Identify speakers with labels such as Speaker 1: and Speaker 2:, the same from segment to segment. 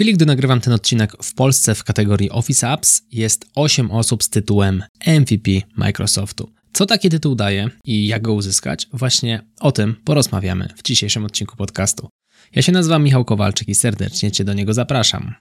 Speaker 1: chwili, gdy nagrywam ten odcinek w Polsce w kategorii Office Apps, jest 8 osób z tytułem MVP Microsoftu. Co taki tytuł daje i jak go uzyskać? Właśnie o tym porozmawiamy w dzisiejszym odcinku podcastu. Ja się nazywam Michał Kowalczyk i serdecznie Cię do niego zapraszam.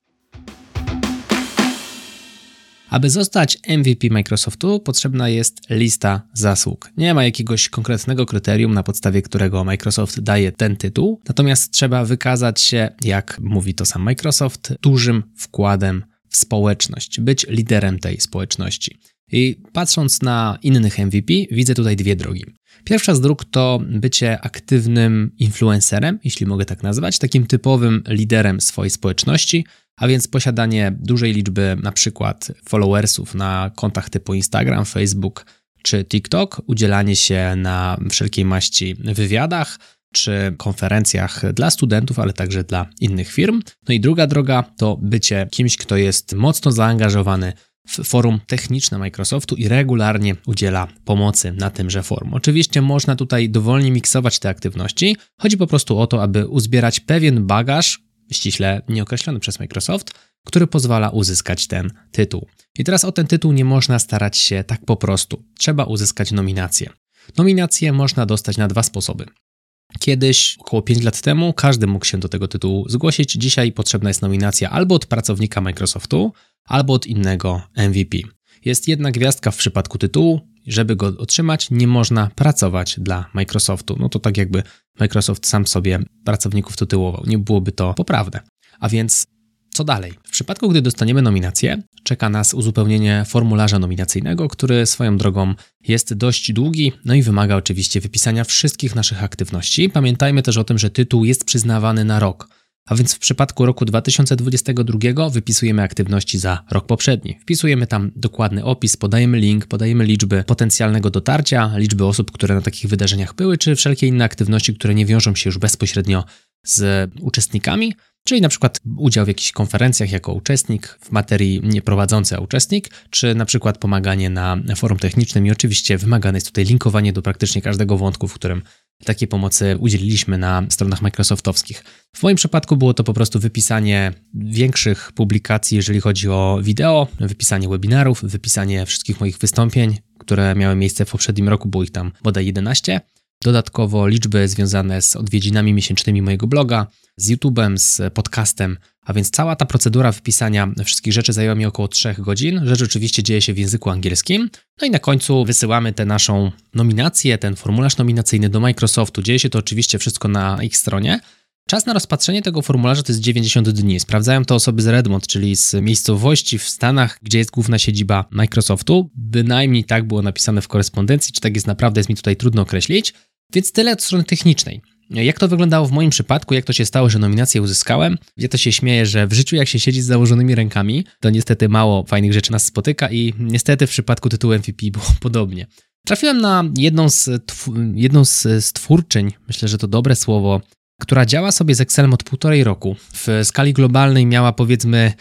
Speaker 1: Aby zostać MVP Microsoftu, potrzebna jest lista zasług. Nie ma jakiegoś konkretnego kryterium, na podstawie którego Microsoft daje ten tytuł, natomiast trzeba wykazać się, jak mówi to sam Microsoft, dużym wkładem w społeczność, być liderem tej społeczności. I patrząc na innych MVP, widzę tutaj dwie drogi. Pierwsza z dróg to bycie aktywnym influencerem, jeśli mogę tak nazwać, takim typowym liderem swojej społeczności, a więc posiadanie dużej liczby na przykład followersów na kontach typu Instagram, Facebook czy TikTok, udzielanie się na wszelkiej maści wywiadach, czy konferencjach dla studentów, ale także dla innych firm. No i druga droga to bycie kimś, kto jest mocno zaangażowany w forum techniczne Microsoftu i regularnie udziela pomocy na tymże forum. Oczywiście można tutaj dowolnie miksować te aktywności. Chodzi po prostu o to, aby uzbierać pewien bagaż, ściśle nieokreślony przez Microsoft, który pozwala uzyskać ten tytuł. I teraz o ten tytuł nie można starać się tak po prostu. Trzeba uzyskać nominację. Nominację można dostać na dwa sposoby. Kiedyś, około 5 lat temu, każdy mógł się do tego tytułu zgłosić. Dzisiaj potrzebna jest nominacja albo od pracownika Microsoftu, albo od innego MVP. Jest jedna gwiazdka w przypadku tytułu. Żeby go otrzymać, nie można pracować dla Microsoftu. No to tak jakby Microsoft sam sobie pracowników tytułował. Nie byłoby to poprawne. A więc co dalej? W przypadku, gdy dostaniemy nominację, czeka nas uzupełnienie formularza nominacyjnego, który swoją drogą jest dość długi, no i wymaga oczywiście wypisania wszystkich naszych aktywności. Pamiętajmy też o tym, że tytuł jest przyznawany na rok. A więc w przypadku roku 2022 wypisujemy aktywności za rok poprzedni. Wpisujemy tam dokładny opis, podajemy link, podajemy liczby potencjalnego dotarcia, liczby osób, które na takich wydarzeniach były, czy wszelkie inne aktywności, które nie wiążą się już bezpośrednio z uczestnikami, czyli na przykład udział w jakichś konferencjach jako uczestnik, w materii nie prowadzący, a uczestnik, czy na przykład pomaganie na forum technicznym i oczywiście wymagane jest tutaj linkowanie do praktycznie każdego wątku, w którym takiej pomocy udzieliliśmy na stronach Microsoftowskich. W moim przypadku było to po prostu wypisanie większych publikacji, jeżeli chodzi o wideo, wypisanie webinarów, wypisanie wszystkich moich wystąpień, które miały miejsce w poprzednim roku, było ich tam bodaj 11. Dodatkowo liczby związane z odwiedzinami miesięcznymi mojego bloga, z YouTube'em, z podcastem, a więc cała ta procedura wpisania wszystkich rzeczy zajęła mi około 3 godzin. Rzecz oczywiście dzieje się w języku angielskim. No i na końcu wysyłamy tę naszą nominację, ten formularz nominacyjny do Microsoftu. Dzieje się to oczywiście wszystko na ich stronie. Czas na rozpatrzenie tego formularza to jest 90 dni. Sprawdzają to osoby z Redmond, czyli z miejscowości w Stanach, gdzie jest główna siedziba Microsoftu. Bynajmniej tak było napisane w korespondencji, czy tak jest naprawdę, jest mi tutaj trudno określić. Więc tyle od strony technicznej. Jak to wyglądało w moim przypadku, jak to się stało, że nominację uzyskałem? Ja to się śmieję, że w życiu jak się siedzi z założonymi rękami, to niestety mało fajnych rzeczy nas spotyka i niestety w przypadku tytułu MVP było podobnie. Trafiłem na jedną z, jedną z, z twórczyń, myślę, że to dobre słowo, która działa sobie z Excelem od półtorej roku. W skali globalnej miała powiedzmy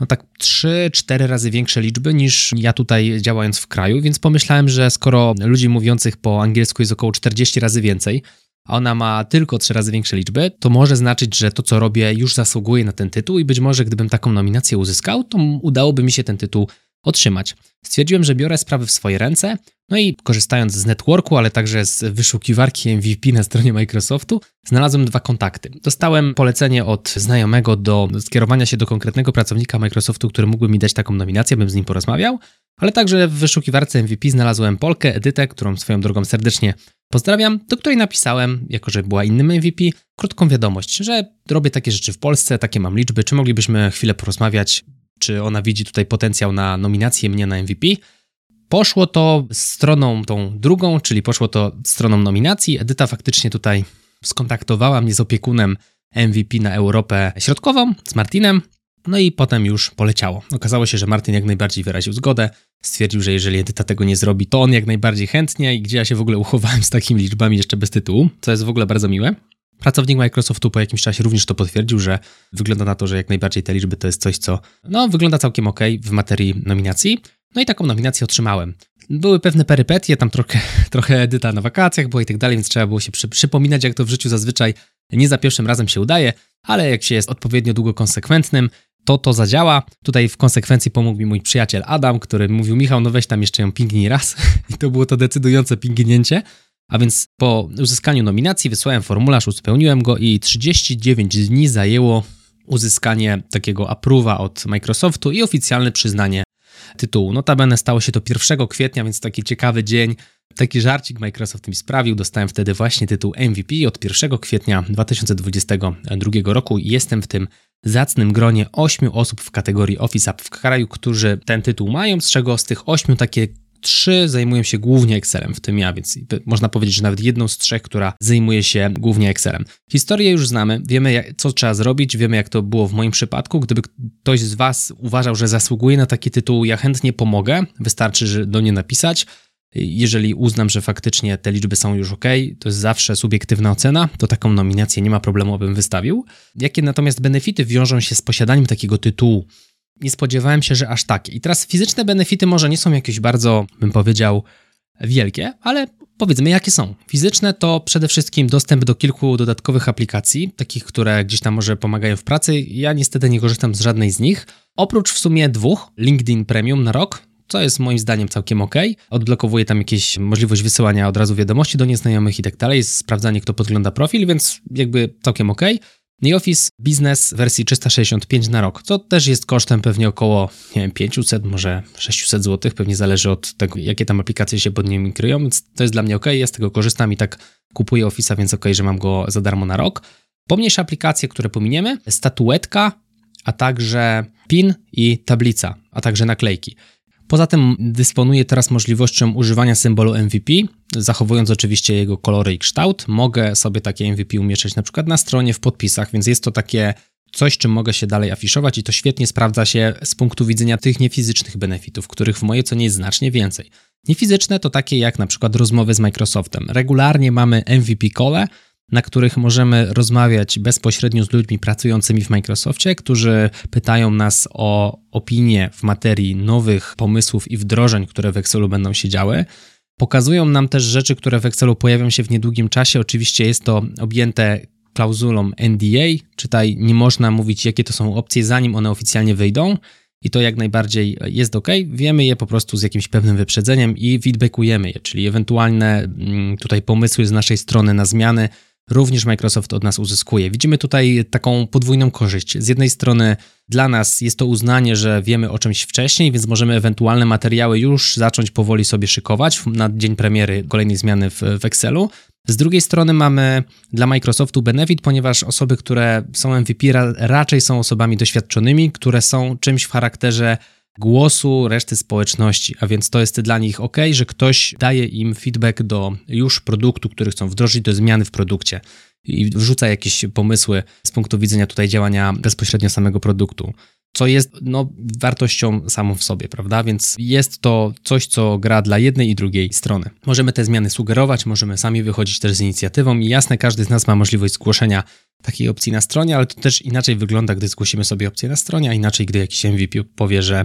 Speaker 1: no tak 3-4 razy większe liczby niż ja tutaj działając w kraju, więc pomyślałem, że skoro ludzi mówiących po angielsku jest około 40 razy więcej, a ona ma tylko 3 razy większe liczby, to może znaczyć, że to, co robię, już zasługuje na ten tytuł i być może gdybym taką nominację uzyskał, to udałoby mi się ten tytuł otrzymać. Stwierdziłem, że biorę sprawy w swoje ręce, no i korzystając z networku, ale także z wyszukiwarki MVP na stronie Microsoftu, znalazłem dwa kontakty. Dostałem polecenie od znajomego do skierowania się do konkretnego pracownika Microsoftu, który mógłby mi dać taką nominację, bym z nim porozmawiał, ale także w wyszukiwarce MVP znalazłem Polkę Edytę, którą swoją drogą serdecznie pozdrawiam, do której napisałem, jako że była innym MVP, krótką wiadomość, że robię takie rzeczy w Polsce, takie mam liczby, czy moglibyśmy chwilę porozmawiać, czy ona widzi tutaj potencjał na nominację mnie na MVP. Poszło to stroną tą drugą, czyli poszło to stroną nominacji. Edyta faktycznie tutaj skontaktowała mnie z opiekunem MVP na Europę Środkową, z Martinem, no i potem już poleciało. Okazało się, że Martin jak najbardziej wyraził zgodę. Stwierdził, że jeżeli Edyta tego nie zrobi, to on jak najbardziej chętnie i gdzie ja się w ogóle uchowałem z takimi liczbami jeszcze bez tytułu, co jest w ogóle bardzo miłe. Pracownik Microsoftu po jakimś czasie również to potwierdził, że wygląda na to, że jak najbardziej te liczby to jest coś, co no, wygląda całkiem ok w materii nominacji. No i taką nominację otrzymałem. Były pewne perypetie, tam trochę, trochę Edyta na wakacjach było i tak dalej, więc trzeba było się przy, przypominać, jak to w życiu zazwyczaj nie za pierwszym razem się udaje, ale jak się jest odpowiednio długo konsekwentnym, to to zadziała. Tutaj w konsekwencji pomógł mi mój przyjaciel Adam, który mówił, Michał, no weź tam jeszcze ją pingnij raz. I to było to decydujące pingnięcie. A więc po uzyskaniu nominacji wysłałem formularz, uzupełniłem go i 39 dni zajęło uzyskanie takiego approve'a od Microsoftu i oficjalne przyznanie tytułu. Notabene stało się to 1 kwietnia, więc taki ciekawy dzień. Taki żarcik Microsoft mi sprawił. Dostałem wtedy właśnie tytuł MVP od 1 kwietnia 2022 roku i jestem w tym zacnym gronie 8 osób w kategorii Office App w kraju, którzy ten tytuł mają, z czego z tych 8 takie trzy zajmują się głównie Excelem, w tym ja, więc można powiedzieć, że nawet jedną z trzech, która zajmuje się głównie Excelem. Historię już znamy, wiemy jak, co trzeba zrobić, wiemy jak to było w moim przypadku. Gdyby ktoś z Was uważał, że zasługuje na taki tytuł, ja chętnie pomogę, wystarczy że do mnie napisać. Jeżeli uznam, że faktycznie te liczby są już ok, to jest zawsze subiektywna ocena, to taką nominację nie ma problemu, abym wystawił. Jakie natomiast benefity wiążą się z posiadaniem takiego tytułu? Nie spodziewałem się, że aż takie. I teraz fizyczne benefity może nie są jakieś bardzo, bym powiedział, wielkie, ale powiedzmy jakie są. Fizyczne to przede wszystkim dostęp do kilku dodatkowych aplikacji, takich, które gdzieś tam może pomagają w pracy. Ja niestety nie korzystam z żadnej z nich. Oprócz w sumie dwóch, LinkedIn Premium na rok, co jest moim zdaniem całkiem ok. Odblokowuje tam jakieś możliwość wysyłania od razu wiadomości do nieznajomych i tak dalej, sprawdzanie kto podgląda profil, więc jakby całkiem ok. I Office Business wersji 365 na rok, co też jest kosztem pewnie około, nie wiem, 500, może 600 zł, pewnie zależy od tego, jakie tam aplikacje się pod nimi kryją, więc to jest dla mnie ok, ja z tego korzystam i tak kupuję Office'a, więc ok, że mam go za darmo na rok. Pomniejsze aplikacje, które pominiemy, statuetka, a także PIN i tablica, a także naklejki. Poza tym dysponuję teraz możliwością używania symbolu MVP, zachowując oczywiście jego kolory i kształt. Mogę sobie takie MVP umieszczać na przykład na stronie, w podpisach, więc jest to takie coś, czym mogę się dalej afiszować i to świetnie sprawdza się z punktu widzenia tych niefizycznych benefitów, których w mojej ocenie jest znacznie więcej. Niefizyczne to takie jak na przykład rozmowy z Microsoftem. Regularnie mamy MVP call, na których możemy rozmawiać bezpośrednio z ludźmi pracującymi w Microsoftie, którzy pytają nas o opinie w materii nowych pomysłów i wdrożeń, które w Excelu będą się działy. Pokazują nam też rzeczy, które w Excelu pojawią się w niedługim czasie. Oczywiście jest to objęte klauzulą NDA, czytaj, nie można mówić, jakie to są opcje, zanim one oficjalnie wyjdą. I to jak najbardziej jest ok. Wiemy je po prostu z jakimś pewnym wyprzedzeniem i feedbackujemy je, czyli ewentualne mm, tutaj pomysły z naszej strony na zmiany również Microsoft od nas uzyskuje. Widzimy tutaj taką podwójną korzyść. Z jednej strony dla nas jest to uznanie, że wiemy o czymś wcześniej, więc możemy ewentualne materiały już zacząć powoli sobie szykować na dzień premiery kolejnej zmiany w, w Excelu. Z drugiej strony mamy dla Microsoftu benefit, ponieważ osoby, które są MVP, raczej są osobami doświadczonymi, które są czymś w charakterze głosu reszty społeczności, a więc to jest dla nich ok, że ktoś daje im feedback do już produktu, który chcą wdrożyć do zmiany w produkcie i wrzuca jakieś pomysły z punktu widzenia tutaj działania bezpośrednio samego produktu co jest no, wartością samą w sobie, prawda? Więc jest to coś, co gra dla jednej i drugiej strony. Możemy te zmiany sugerować, możemy sami wychodzić też z inicjatywą i jasne, każdy z nas ma możliwość zgłoszenia takiej opcji na stronie, ale to też inaczej wygląda, gdy zgłosimy sobie opcję na stronie, a inaczej, gdy jakiś MVP powie, że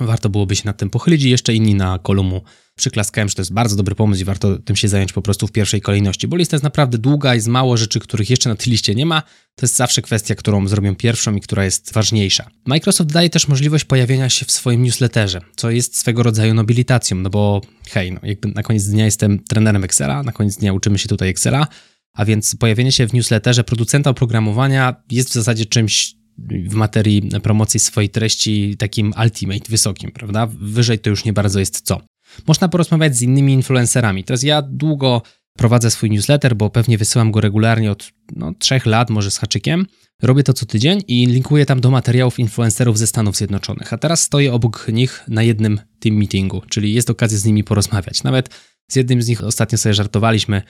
Speaker 1: warto byłoby się nad tym pochylić i jeszcze inni na kolumu przyklaskałem, że to jest bardzo dobry pomysł i warto tym się zająć po prostu w pierwszej kolejności, bo lista jest naprawdę długa, jest mało rzeczy, których jeszcze na tej liście nie ma. To jest zawsze kwestia, którą zrobią pierwszą i która jest ważniejsza. Microsoft daje też możliwość pojawienia się w swoim newsletterze, co jest swego rodzaju nobilitacją, no bo hej, no jakby na koniec dnia jestem trenerem Excela, na koniec dnia uczymy się tutaj Excela, a więc pojawienie się w newsletterze producenta oprogramowania jest w zasadzie czymś w materii promocji swojej treści takim ultimate, wysokim, prawda? Wyżej to już nie bardzo jest co. Można porozmawiać z innymi influencerami. Teraz ja długo prowadzę swój newsletter, bo pewnie wysyłam go regularnie od no, trzech lat, może z haczykiem. Robię to co tydzień i linkuję tam do materiałów influencerów ze Stanów Zjednoczonych. A teraz stoję obok nich na jednym team meetingu, czyli jest okazja z nimi porozmawiać. Nawet z jednym z nich ostatnio sobie żartowaliśmy.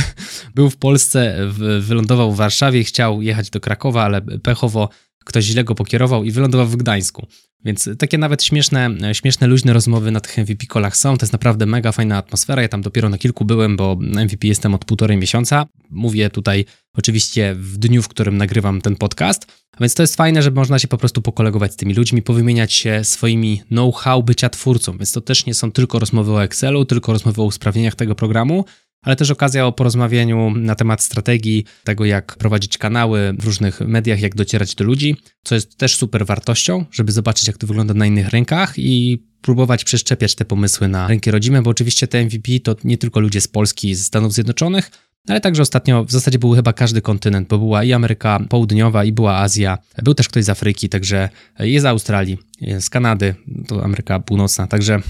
Speaker 1: Był w Polsce, wylądował w Warszawie, chciał jechać do Krakowa, ale pechowo ktoś źle go pokierował i wylądował w Gdańsku. Więc takie nawet śmieszne, śmieszne, luźne rozmowy na tych MVP kolach są. To jest naprawdę mega fajna atmosfera. Ja tam dopiero na kilku byłem, bo MVP jestem od półtorej miesiąca. Mówię tutaj oczywiście w dniu, w którym nagrywam ten podcast. A więc to jest fajne, że można się po prostu pokolegować z tymi ludźmi, powymieniać się swoimi know-how bycia twórcą. Więc to też nie są tylko rozmowy o Excelu, tylko rozmowy o usprawnieniach tego programu, ale też okazja o porozmawianiu na temat strategii, tego jak prowadzić kanały w różnych mediach, jak docierać do ludzi, co jest też super wartością, żeby zobaczyć, jak to wygląda na innych rynkach i próbować przeszczepiać te pomysły na rynki rodzime, bo oczywiście te MVP to nie tylko ludzie z Polski, z Stanów Zjednoczonych, ale także ostatnio w zasadzie był chyba każdy kontynent, bo była i Ameryka Południowa, i była Azja, był też ktoś z Afryki, także jest z Australii, z Kanady, to Ameryka Północna, także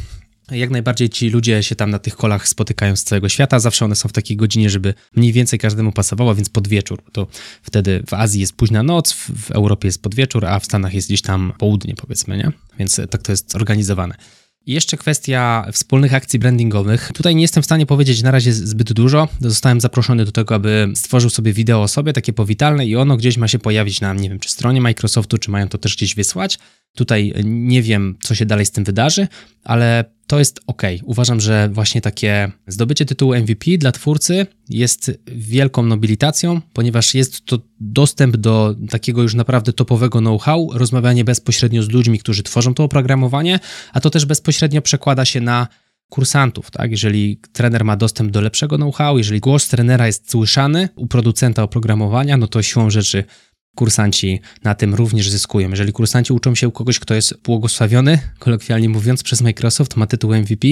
Speaker 1: jak najbardziej ci ludzie się tam na tych kolach spotykają z całego świata. Zawsze one są w takiej godzinie, żeby mniej więcej każdemu pasowało, więc pod wieczór. To wtedy w Azji jest późna noc, w Europie jest pod wieczór, a w Stanach jest gdzieś tam południe, powiedzmy, nie? Więc tak to jest zorganizowane. I jeszcze kwestia wspólnych akcji brandingowych. Tutaj nie jestem w stanie powiedzieć na razie zbyt dużo. Zostałem zaproszony do tego, aby stworzył sobie wideo o sobie, takie powitalne i ono gdzieś ma się pojawić na, nie wiem, czy stronie Microsoftu, czy mają to też gdzieś wysłać. Tutaj nie wiem, co się dalej z tym wydarzy, ale to jest ok. Uważam, że właśnie takie zdobycie tytułu MVP dla twórcy jest wielką nobilitacją, ponieważ jest to dostęp do takiego już naprawdę topowego know-how, rozmawianie bezpośrednio z ludźmi, którzy tworzą to oprogramowanie, a to też bezpośrednio przekłada się na kursantów, tak? Jeżeli trener ma dostęp do lepszego know-how, jeżeli głos trenera jest słyszany u producenta oprogramowania, no to siłą rzeczy kursanci na tym również zyskują. Jeżeli kursanci uczą się u kogoś, kto jest błogosławiony, kolokwialnie mówiąc, przez Microsoft, ma tytuł MVP,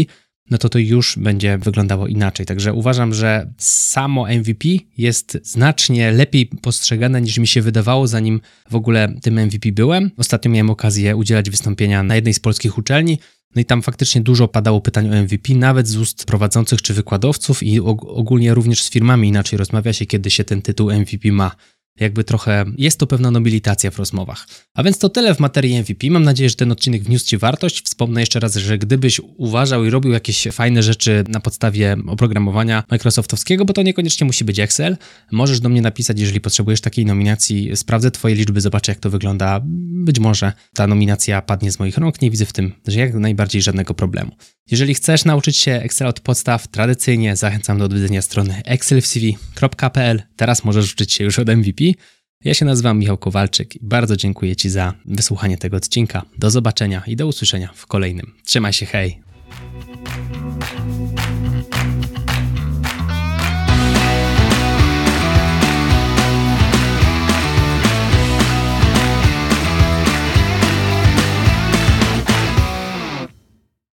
Speaker 1: no to to już będzie wyglądało inaczej. Także uważam, że samo MVP jest znacznie lepiej postrzegane niż mi się wydawało, zanim w ogóle tym MVP byłem. Ostatnio miałem okazję udzielać wystąpienia na jednej z polskich uczelni. No i tam faktycznie dużo padało pytań o MVP, nawet z ust prowadzących czy wykładowców i ogólnie również z firmami inaczej rozmawia się, kiedy się ten tytuł MVP ma jakby trochę jest to pewna nobilitacja w rozmowach. A więc to tyle w materii MVP. Mam nadzieję, że ten odcinek wniósł Ci wartość. Wspomnę jeszcze raz, że gdybyś uważał i robił jakieś fajne rzeczy na podstawie oprogramowania Microsoftowskiego, bo to niekoniecznie musi być Excel, możesz do mnie napisać, jeżeli potrzebujesz takiej nominacji. Sprawdzę Twoje liczby, zobaczę, jak to wygląda. Być może ta nominacja padnie z moich rąk. Nie widzę w tym, że jak najbardziej żadnego problemu. Jeżeli chcesz nauczyć się Excel od podstaw tradycyjnie, zachęcam do odwiedzenia strony excelfcv.pl. Teraz możesz uczyć się już od MVP. Ja się nazywam Michał Kowalczyk i bardzo dziękuję Ci za wysłuchanie tego odcinka. Do zobaczenia i do usłyszenia w kolejnym. Trzymaj się, hej!